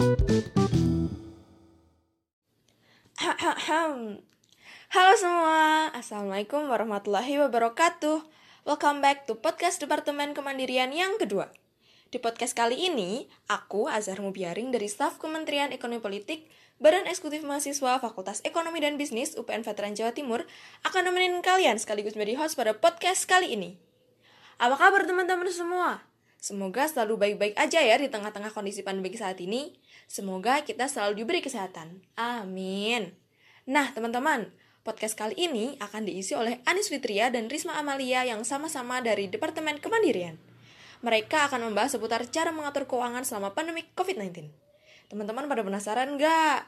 Halo semua, Assalamualaikum warahmatullahi wabarakatuh. Welcome back to podcast Departemen Kemandirian yang kedua. Di podcast kali ini, aku Azhar Mubiaring dari staf Kementerian Ekonomi Politik Badan Eksekutif Mahasiswa Fakultas Ekonomi dan Bisnis UPN Veteran Jawa Timur akan nemenin kalian sekaligus menjadi host pada podcast kali ini. Apa kabar teman-teman semua? Semoga selalu baik-baik aja ya di tengah-tengah kondisi pandemi saat ini. Semoga kita selalu diberi kesehatan. Amin. Nah, teman-teman, podcast kali ini akan diisi oleh Anis Fitria dan Risma Amalia yang sama-sama dari Departemen Kemandirian. Mereka akan membahas seputar cara mengatur keuangan selama pandemi COVID-19. Teman-teman pada penasaran nggak?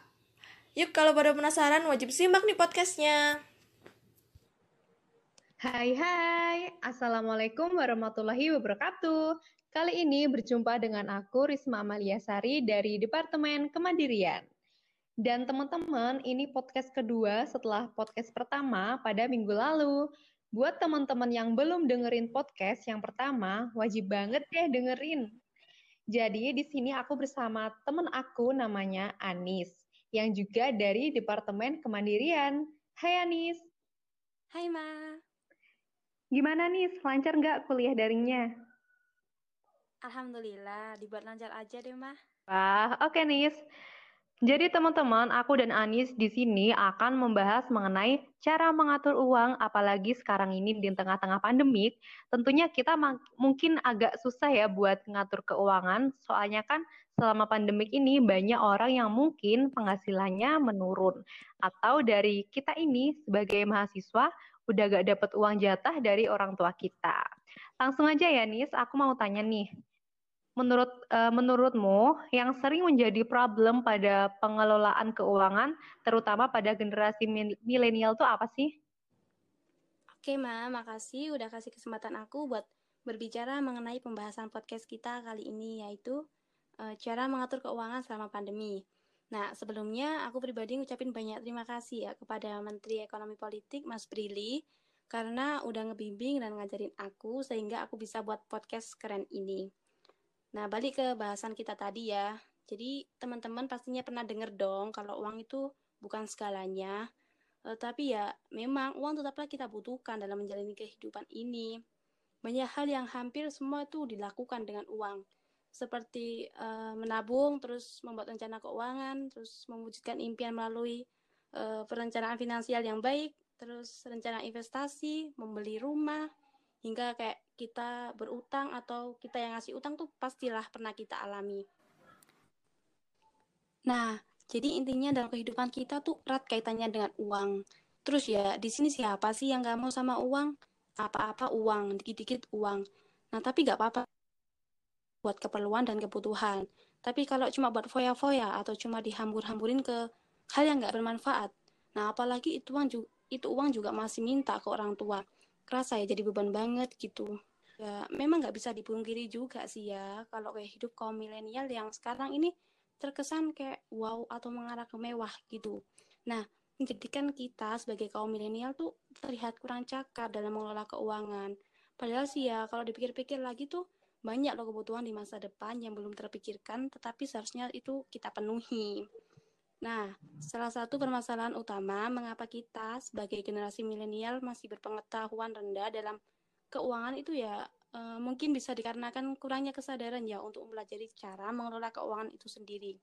Yuk, kalau pada penasaran, wajib simak nih podcastnya. Hai hai, Assalamualaikum warahmatullahi wabarakatuh. Kali ini berjumpa dengan aku Risma Amalia Sari dari Departemen Kemandirian. Dan teman-teman, ini podcast kedua setelah podcast pertama pada minggu lalu. Buat teman-teman yang belum dengerin podcast yang pertama, wajib banget deh dengerin. Jadi di sini aku bersama teman aku namanya Anis, yang juga dari Departemen Kemandirian. Hai Anis. Hai Ma. Gimana Nis, lancar nggak kuliah daringnya? Alhamdulillah, dibuat lancar aja deh, Mah. Wah, oke okay, Nis. Jadi teman-teman, aku dan Anis di sini akan membahas mengenai cara mengatur uang, apalagi sekarang ini di tengah-tengah pandemik. Tentunya kita mungkin agak susah ya buat ngatur keuangan, soalnya kan selama pandemik ini banyak orang yang mungkin penghasilannya menurun. Atau dari kita ini sebagai mahasiswa udah gak dapat uang jatah dari orang tua kita. Langsung aja ya Nis, aku mau tanya nih, menurut uh, menurutmu yang sering menjadi problem pada pengelolaan keuangan terutama pada generasi milenial itu apa sih? Oke, Ma, makasih udah kasih kesempatan aku buat berbicara mengenai pembahasan podcast kita kali ini yaitu uh, cara mengatur keuangan selama pandemi. Nah, sebelumnya aku pribadi ngucapin banyak terima kasih ya kepada Menteri Ekonomi Politik Mas Brili karena udah ngebimbing dan ngajarin aku sehingga aku bisa buat podcast keren ini. Nah, balik ke bahasan kita tadi ya. Jadi, teman-teman pastinya pernah dengar dong kalau uang itu bukan segalanya. E, tapi ya, memang uang tetaplah kita butuhkan dalam menjalani kehidupan ini. Banyak hal yang hampir semua itu dilakukan dengan uang. Seperti e, menabung, terus membuat rencana keuangan, terus mewujudkan impian melalui e, perencanaan finansial yang baik, terus rencana investasi, membeli rumah, hingga kayak kita berutang atau kita yang ngasih utang tuh pastilah pernah kita alami. Nah, jadi intinya dalam kehidupan kita tuh erat kaitannya dengan uang. Terus ya, di sini siapa sih yang gak mau sama uang? Apa-apa uang, dikit-dikit uang. Nah, tapi gak apa-apa buat keperluan dan kebutuhan. Tapi kalau cuma buat foya-foya atau cuma dihambur-hamburin ke hal yang gak bermanfaat, nah apalagi itu uang juga, itu uang juga masih minta ke orang tua kerasa ya jadi beban banget gitu. Ya memang nggak bisa dipungkiri juga sih ya kalau kayak hidup kaum milenial yang sekarang ini terkesan kayak wow atau mengarah ke mewah gitu. Nah menjadikan kita sebagai kaum milenial tuh terlihat kurang cakap dalam mengelola keuangan. Padahal sih ya kalau dipikir-pikir lagi tuh banyak loh kebutuhan di masa depan yang belum terpikirkan tetapi seharusnya itu kita penuhi Nah, salah satu permasalahan utama mengapa kita sebagai generasi milenial masih berpengetahuan rendah dalam keuangan itu ya e, mungkin bisa dikarenakan kurangnya kesadaran ya untuk mempelajari cara mengelola keuangan itu sendiri.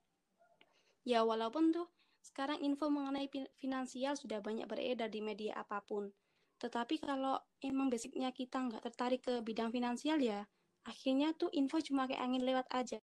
Ya walaupun tuh sekarang info mengenai finansial sudah banyak beredar di media apa pun. Tetapi kalau emang basicnya kita nggak tertarik ke bidang finansial ya, akhirnya tuh info cuma kayak angin lewat aja.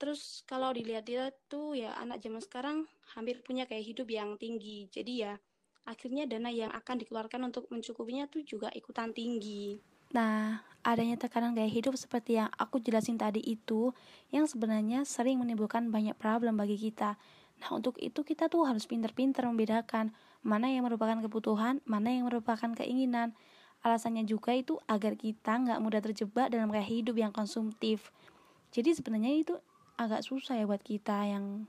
Terus kalau dilihat-lihat tuh ya anak zaman sekarang hampir punya kayak hidup yang tinggi. Jadi ya akhirnya dana yang akan dikeluarkan untuk mencukupinya tuh juga ikutan tinggi. Nah, adanya tekanan gaya hidup seperti yang aku jelasin tadi itu yang sebenarnya sering menimbulkan banyak problem bagi kita. Nah, untuk itu kita tuh harus pintar-pintar membedakan mana yang merupakan kebutuhan, mana yang merupakan keinginan. Alasannya juga itu agar kita nggak mudah terjebak dalam gaya hidup yang konsumtif. Jadi sebenarnya itu agak susah ya buat kita yang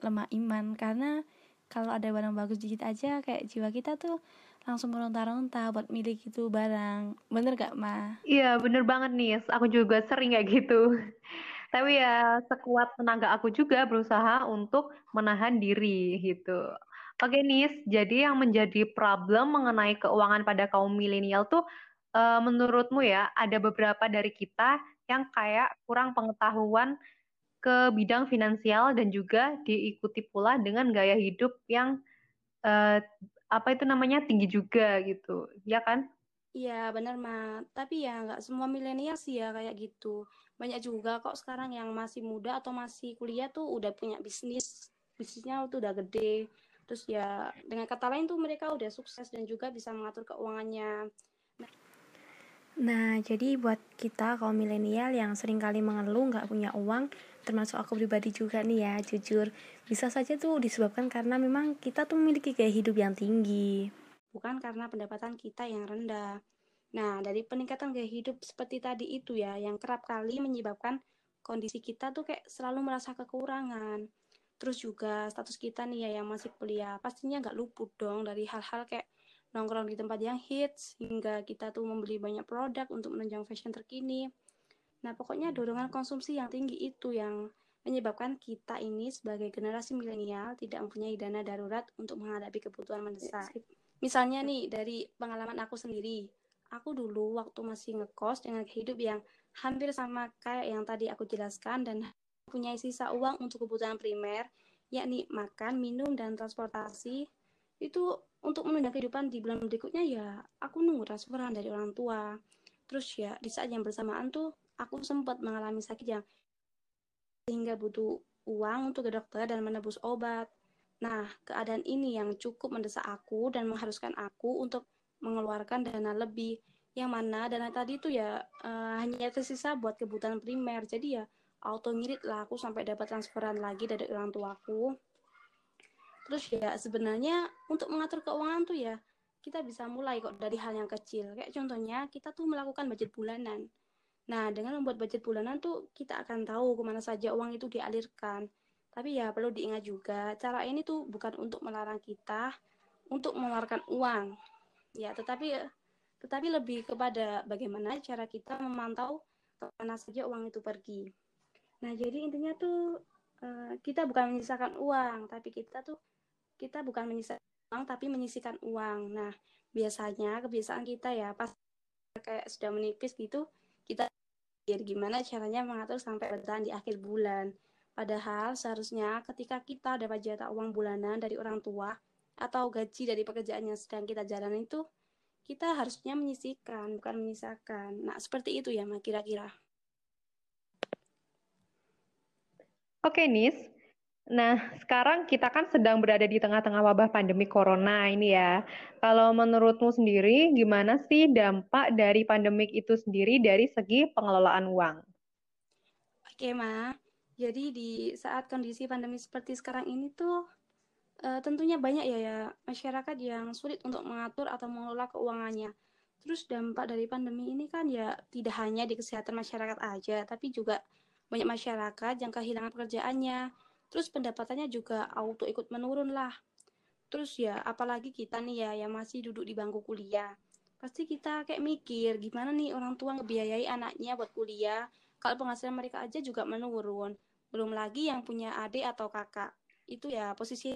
lemah iman. Karena kalau ada barang bagus dikit aja kayak jiwa kita tuh langsung meronta-ronta buat milik itu barang. Bener gak ma? Iya bener banget nih. Aku juga sering kayak gitu. Tapi ya sekuat tenaga aku juga berusaha untuk menahan diri gitu. Oke Nis, jadi yang menjadi problem mengenai keuangan pada kaum milenial tuh uh, menurutmu ya ada beberapa dari kita yang kayak kurang pengetahuan ke bidang finansial dan juga diikuti pula dengan gaya hidup yang uh, apa itu namanya tinggi juga gitu, ya kan? Iya benar mah, tapi ya nggak semua milenial sih ya kayak gitu. Banyak juga kok sekarang yang masih muda atau masih kuliah tuh udah punya bisnis, bisnisnya tuh udah gede Terus ya dengan kata lain tuh mereka udah sukses dan juga bisa mengatur keuangannya. Nah, nah jadi buat kita kaum milenial yang sering kali mengeluh nggak punya uang, termasuk aku pribadi juga nih ya, jujur, bisa saja tuh disebabkan karena memang kita tuh memiliki gaya hidup yang tinggi. Bukan karena pendapatan kita yang rendah. Nah, dari peningkatan gaya hidup seperti tadi itu ya, yang kerap kali menyebabkan kondisi kita tuh kayak selalu merasa kekurangan terus juga status kita nih ya yang masih kuliah pastinya nggak luput dong dari hal-hal kayak nongkrong di tempat yang hits hingga kita tuh membeli banyak produk untuk menunjang fashion terkini nah pokoknya dorongan konsumsi yang tinggi itu yang menyebabkan kita ini sebagai generasi milenial tidak mempunyai dana darurat untuk menghadapi kebutuhan mendesak misalnya nih dari pengalaman aku sendiri aku dulu waktu masih ngekos dengan hidup yang hampir sama kayak yang tadi aku jelaskan dan mempunyai sisa uang untuk kebutuhan primer, yakni makan, minum, dan transportasi, itu untuk menunjang kehidupan di bulan berikutnya ya aku nunggu transferan dari orang tua. Terus ya di saat yang bersamaan tuh aku sempat mengalami sakit yang sehingga butuh uang untuk ke dokter dan menebus obat. Nah, keadaan ini yang cukup mendesak aku dan mengharuskan aku untuk mengeluarkan dana lebih yang mana dana tadi itu ya uh, hanya tersisa buat kebutuhan primer. Jadi ya auto ngirit lah aku sampai dapat transferan lagi dari orang tuaku terus ya sebenarnya untuk mengatur keuangan tuh ya kita bisa mulai kok dari hal yang kecil kayak contohnya kita tuh melakukan budget bulanan nah dengan membuat budget bulanan tuh kita akan tahu ke mana saja uang itu dialirkan. Tapi ya perlu diingat juga cara ini tuh bukan untuk melarang kita untuk mengeluarkan uang. Ya tetapi tetapi lebih kepada bagaimana cara kita memantau ke mana saja uang itu pergi. Nah, jadi intinya tuh uh, kita bukan menyisakan uang, tapi kita tuh kita bukan menyisakan uang tapi menyisikan uang. Nah, biasanya kebiasaan kita ya pas kayak sudah menipis gitu, kita gimana caranya mengatur sampai bertahan di akhir bulan. Padahal seharusnya ketika kita dapat jatah uang bulanan dari orang tua atau gaji dari pekerjaan yang sedang kita jalani itu, kita harusnya menyisihkan, bukan menyisakan. Nah, seperti itu ya, kira-kira. Oke, Nis. Nah, sekarang kita kan sedang berada di tengah-tengah wabah pandemi corona ini ya. Kalau menurutmu sendiri, gimana sih dampak dari pandemik itu sendiri dari segi pengelolaan uang? Oke, Ma. Jadi di saat kondisi pandemi seperti sekarang ini tuh uh, tentunya banyak ya ya masyarakat yang sulit untuk mengatur atau mengelola keuangannya. Terus dampak dari pandemi ini kan ya tidak hanya di kesehatan masyarakat aja, tapi juga banyak masyarakat yang kehilangan pekerjaannya, terus pendapatannya juga auto ikut menurun lah. Terus ya, apalagi kita nih ya yang masih duduk di bangku kuliah. Pasti kita kayak mikir, gimana nih orang tua ngebiayai anaknya buat kuliah, kalau penghasilan mereka aja juga menurun. Belum lagi yang punya adik atau kakak. Itu ya posisi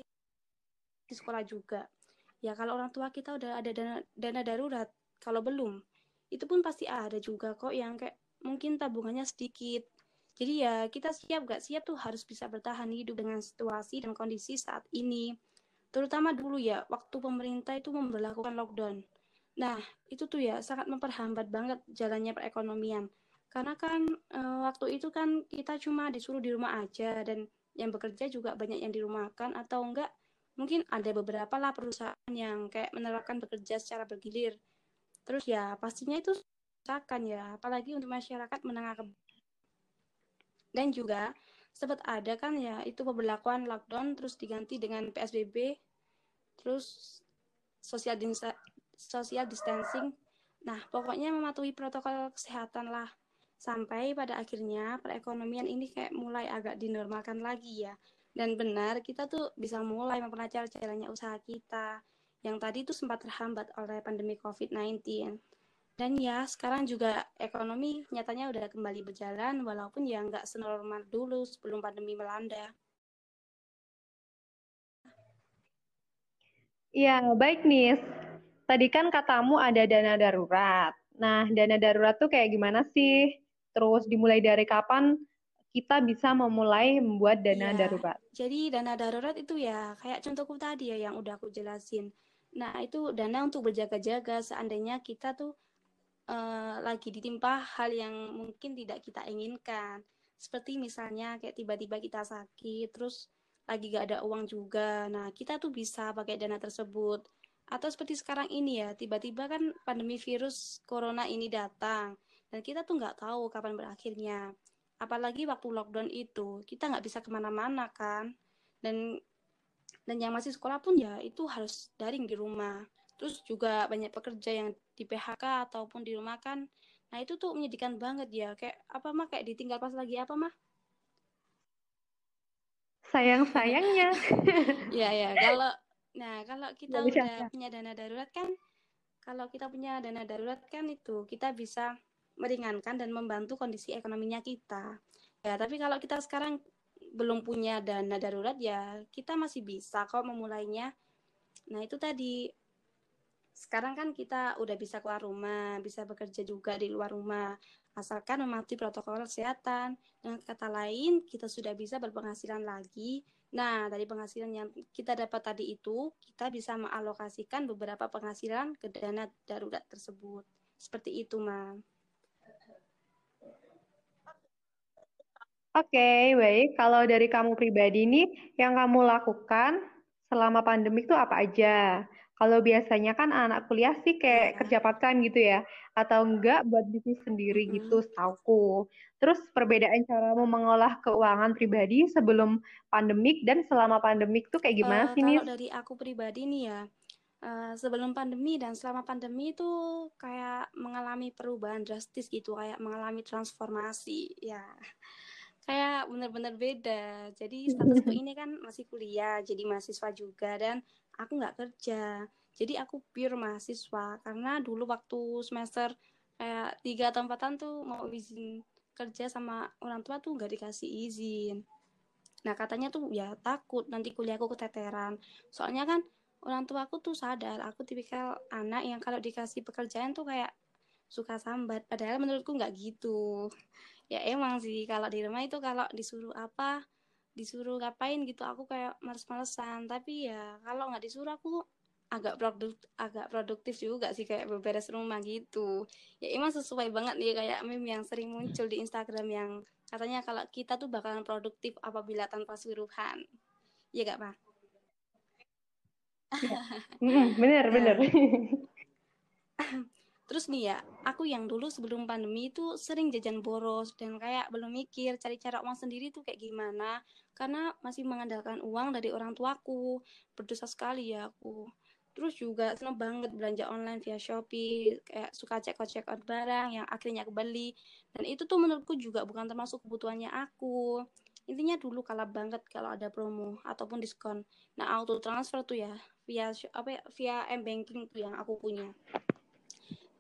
di sekolah juga. Ya kalau orang tua kita udah ada dana, dana darurat, kalau belum, itu pun pasti ada juga kok yang kayak mungkin tabungannya sedikit, jadi ya kita siap gak siap tuh harus bisa bertahan hidup dengan situasi dan kondisi saat ini. Terutama dulu ya, waktu pemerintah itu memperlakukan lockdown. Nah, itu tuh ya sangat memperhambat banget jalannya perekonomian. Karena kan e, waktu itu kan kita cuma disuruh di rumah aja dan yang bekerja juga banyak yang dirumahkan atau enggak mungkin ada beberapa lah perusahaan yang kayak menerapkan bekerja secara bergilir. Terus ya pastinya itu akan ya, apalagi untuk masyarakat menengah ke dan juga sempat ada kan ya itu pemberlakuan lockdown terus diganti dengan PSBB terus social social distancing. Nah pokoknya mematuhi protokol kesehatan lah. Sampai pada akhirnya perekonomian ini kayak mulai agak dinormalkan lagi ya. Dan benar kita tuh bisa mulai memperlancar jalannya usaha kita yang tadi tuh sempat terhambat oleh pandemi COVID-19 Dan ya sekarang juga ekonomi nyatanya udah kembali berjalan walaupun ya nggak senormal dulu sebelum pandemi melanda. Ya, baik nih. Tadi kan katamu ada dana darurat. Nah, dana darurat tuh kayak gimana sih? Terus dimulai dari kapan kita bisa memulai membuat dana Ya, darurat? jadi dana darurat itu ya kayak contohku tadi ya yang udah aku jelasin. Nah, itu dana untuk berjaga-jaga seandainya kita tuh uh, lagi ditimpa hal yang mungkin tidak kita inginkan. Seperti misalnya kayak tiba-tiba kita sakit, terus lagi gak ada uang juga. Nah, kita tuh bisa pakai dana tersebut. Atau seperti sekarang ini ya, tiba-tiba kan pandemi virus corona ini datang. Dan kita tuh nggak tahu kapan berakhirnya. Apalagi waktu lockdown itu, kita nggak bisa ke mana-mana kan. Dan dan yang masih sekolah pun ya itu harus daring di rumah. Terus juga banyak pekerja yang di PHK ataupun di rumah kan. Nah itu tuh menyedihkan banget ya. Kayak apa mah kayak ditinggal pas lagi apa mah? Sayang-sayangnya. ya ya kalau nah kalau kita udah punya dana darurat kan kalau kita punya dana darurat kan itu kita bisa meringankan dan membantu kondisi ekonominya kita. Ya, tapi kalau kita sekarang belum punya dana darurat ya kita masih bisa kok memulainya. Nah, itu tadi sekarang kan kita udah bisa keluar rumah, bisa bekerja juga di luar rumah, asalkan mematuhi protokol kesehatan. Dengan kata lain, kita sudah bisa berpenghasilan lagi. Nah, dari penghasilan yang kita dapat tadi itu, kita bisa mengalokasikan beberapa penghasilan ke dana darurat tersebut. Seperti itu, Ma. Oke, okay, baik. Kalau dari kamu pribadi nih, yang kamu lakukan selama pandemik itu apa aja? Kalau biasanya kan anak kuliah sih kayak yeah. kerja part time gitu ya, atau enggak buat bisnis sendiri mm-hmm. gitu, setauku. Terus perbedaan cara mengolah keuangan pribadi sebelum pandemik dan selama pandemik tuh kayak gimana uh, sih nih? Kalau dari aku pribadi nih ya, uh, sebelum pandemi dan selama pandemi itu kayak mengalami perubahan drastis gitu, kayak mengalami transformasi ya kayak bener-bener beda. Jadi statusku ini kan masih kuliah, jadi mahasiswa juga dan aku nggak kerja. Jadi aku pure mahasiswa karena dulu waktu semester kayak tiga atau empatan tuh mau izin kerja sama orang tua tuh nggak dikasih izin. Nah katanya tuh ya takut nanti kuliahku keteteran. Soalnya kan orang tua aku tuh sadar aku tipikal anak yang kalau dikasih pekerjaan tuh kayak suka sambat. Padahal menurutku nggak gitu. Ya emang sih kalau di rumah itu kalau disuruh apa disuruh ngapain gitu aku kayak males-malesan. Tapi ya kalau nggak disuruh aku agak produk agak produktif juga sih kayak beberes rumah gitu. Ya emang sesuai banget nih kayak meme yang sering muncul di Instagram yang katanya kalau kita tuh bakalan produktif apabila tanpa suruhan. Ya gak pak ya. bener bener Terus nih ya, aku yang dulu sebelum pandemi itu sering jajan boros dan kayak belum mikir cari cara uang sendiri tuh kayak gimana karena masih mengandalkan uang dari orang tuaku. Berdosa sekali ya aku. Terus juga seneng banget belanja online via Shopee, kayak suka check out barang yang akhirnya aku beli. Dan itu tuh menurutku juga bukan termasuk kebutuhannya aku. Intinya dulu kalah banget kalau ada promo ataupun diskon. Nah, auto transfer tuh ya via apa ya, via M banking tuh yang aku punya.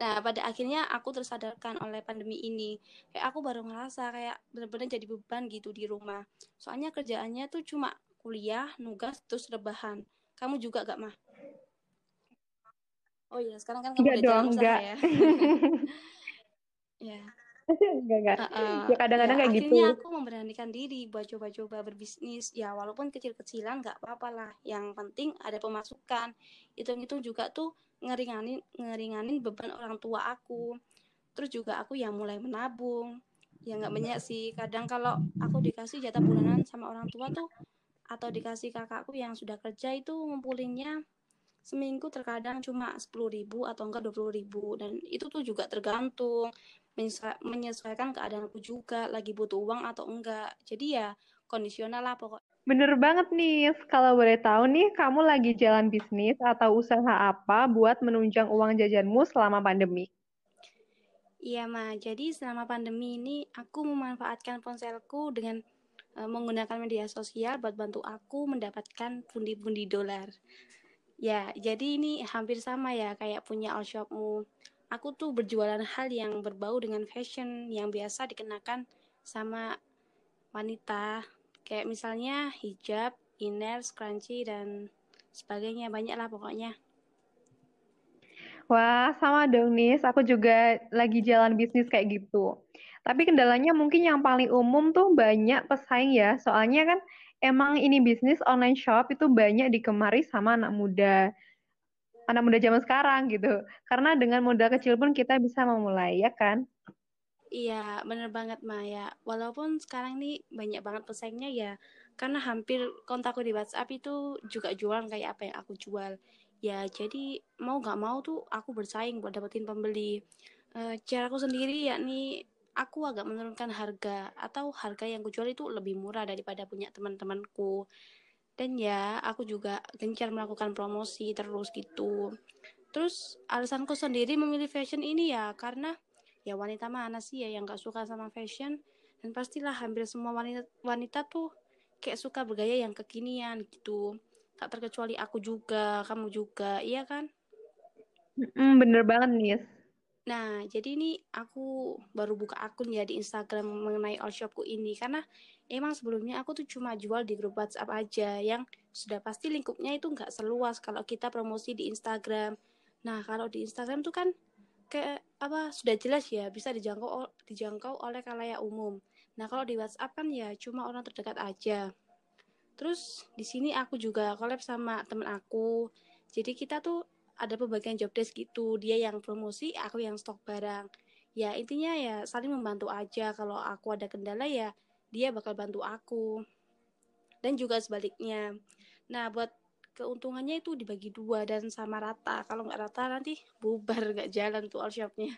Nah, pada akhirnya aku tersadarkan oleh pandemi ini. Kayak aku baru ngerasa kayak benar-benar jadi beban gitu di rumah. Soalnya kerjaannya tuh cuma kuliah, nugas, terus rebahan. Kamu juga gak, mah? Oh iya, sekarang kan kamu enggak udah dong, jalan enggak. ya. ya. enggak, enggak. Uh, uh, ya kadang-kadang ya, kayak gitu. Akhirnya aku memberanikan diri buat coba-coba berbisnis. Ya walaupun kecil-kecilan nggak apa-apa lah. Yang penting ada pemasukan. Itu-itu juga tuh ngeringanin ngeringanin beban orang tua aku terus juga aku yang mulai menabung ya nggak banyak sih kadang kalau aku dikasih jatah bulanan sama orang tua tuh atau dikasih kakakku yang sudah kerja itu ngumpulinnya seminggu terkadang cuma sepuluh ribu atau enggak dua puluh ribu dan itu tuh juga tergantung menyesuaikan keadaanku juga lagi butuh uang atau enggak jadi ya kondisional lah pokok Bener banget nih, kalau boleh tahu nih, kamu lagi jalan bisnis atau usaha apa buat menunjang uang jajanmu selama pandemi? Iya, Ma. Jadi selama pandemi ini aku memanfaatkan ponselku dengan uh, menggunakan media sosial buat bantu aku mendapatkan pundi-pundi dolar. Ya, jadi ini hampir sama ya kayak punya all shopmu. Aku tuh berjualan hal yang berbau dengan fashion yang biasa dikenakan sama wanita kayak misalnya hijab, inner, scrunchie dan sebagainya banyak lah pokoknya. Wah, sama dong Nis, aku juga lagi jalan bisnis kayak gitu. Tapi kendalanya mungkin yang paling umum tuh banyak pesaing ya, soalnya kan emang ini bisnis online shop itu banyak digemari sama anak muda. Anak muda zaman sekarang gitu. Karena dengan modal kecil pun kita bisa memulai, ya kan? Iya, bener banget Maya. Walaupun sekarang nih banyak banget pesaingnya ya, karena hampir kontakku di WhatsApp itu juga jualan kayak apa yang aku jual ya jadi mau gak mau tuh aku bersaing buat dapetin pembeli uh, caraku sendiri yakni aku agak menurunkan harga atau harga yang kujual itu lebih murah daripada punya teman-temanku dan ya aku juga gencar melakukan promosi terus gitu. Terus alasanku sendiri memilih fashion ini ya karena ya wanita mana sih ya yang gak suka sama fashion? Dan pastilah hampir semua wanita wanita tuh kayak suka bergaya yang kekinian gitu. Tak terkecuali aku juga kamu juga iya kan? Mm, bener banget nih Nah, jadi ini aku baru buka akun ya di Instagram mengenai all shopku ini karena emang sebelumnya aku tuh cuma jual di grup WhatsApp aja yang sudah pasti lingkupnya itu nggak seluas kalau kita promosi di Instagram. Nah, kalau di Instagram tuh kan kayak apa sudah jelas ya bisa dijangkau dijangkau oleh kalayak umum. Nah, kalau di WhatsApp kan ya cuma orang terdekat aja. Terus di sini aku juga collab sama temen aku. Jadi kita tuh ada pembagian job desk gitu. Dia yang promosi, aku yang stok barang. Ya intinya ya saling membantu aja. Kalau aku ada kendala ya dia bakal bantu aku. Dan juga sebaliknya. Nah buat keuntungannya itu dibagi dua dan sama rata. Kalau nggak rata nanti bubar nggak jalan tuh all shopnya.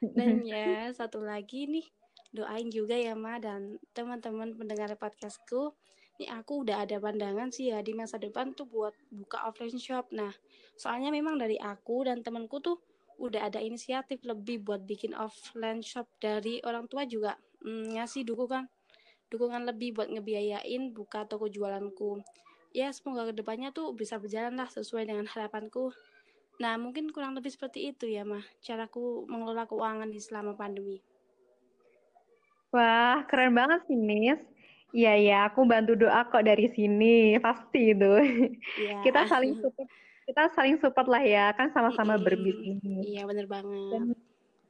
Dan ya satu lagi nih doain juga ya Ma dan teman-teman pendengar podcastku ini aku udah ada pandangan sih ya di masa depan tuh buat buka offline shop. Nah, soalnya memang dari aku dan temenku tuh udah ada inisiatif lebih buat bikin offline shop dari orang tua juga mm, ngasih dukungan dukungan lebih buat ngebiayain buka toko jualanku. Ya, semoga ke depannya tuh bisa berjalan lah sesuai dengan harapanku. Nah, mungkin kurang lebih seperti itu ya, Mah, caraku mengelola keuangan di selama pandemi. Wah, keren banget sih, Nis. Iya ya, aku bantu doa kok dari sini, pasti itu. Ya. Kita saling support, kita saling support lah ya, kan sama-sama mm -hmm. berbisnis. Iya bener banget. Dan,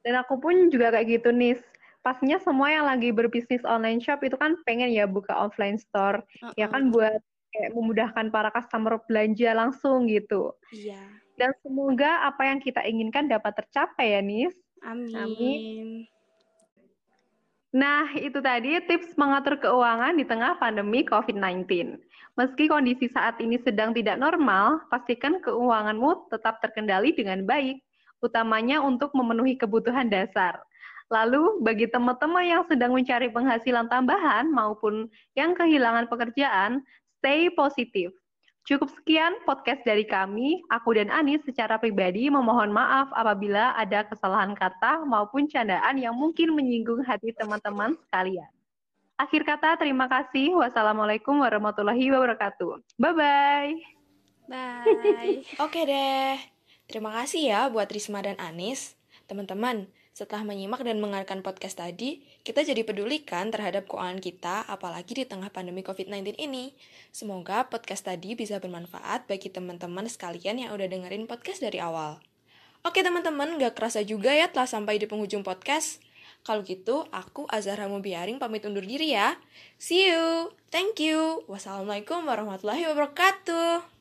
dan aku pun juga kayak gitu nih. Pastinya semua yang lagi berbisnis online shop itu kan pengen ya buka offline store, uh -uh. ya kan buat kayak memudahkan para customer belanja langsung gitu. Iya. Dan semoga apa yang kita inginkan dapat tercapai ya, Nis. Amin. Amin. Nah, itu tadi tips mengatur keuangan di tengah pandemi COVID-19. Meski kondisi saat ini sedang tidak normal, pastikan keuanganmu tetap terkendali dengan baik, utamanya untuk memenuhi kebutuhan dasar. Lalu, bagi teman-teman yang sedang mencari penghasilan tambahan maupun yang kehilangan pekerjaan, stay positif. Cukup sekian podcast dari kami. Aku dan Anis secara pribadi memohon maaf apabila ada kesalahan kata maupun candaan yang mungkin menyinggung hati teman-teman sekalian. Akhir kata, terima kasih. Wassalamualaikum warahmatullahi wabarakatuh. Bye-bye. Bye. Oke deh. Terima kasih ya buat Risma dan Anis. Teman-teman, setelah menyimak dan mendengarkan podcast tadi, kita jadi pedulikan terhadap keuangan kita, apalagi di tengah pandemi COVID-19 ini. Semoga podcast tadi bisa bermanfaat bagi teman-teman sekalian yang udah dengerin podcast dari awal. Oke teman-teman, gak kerasa juga ya telah sampai di penghujung podcast. Kalau gitu, aku Azhar Mubiaring pamit undur diri ya. See you. Thank you. Wassalamualaikum warahmatullahi wabarakatuh.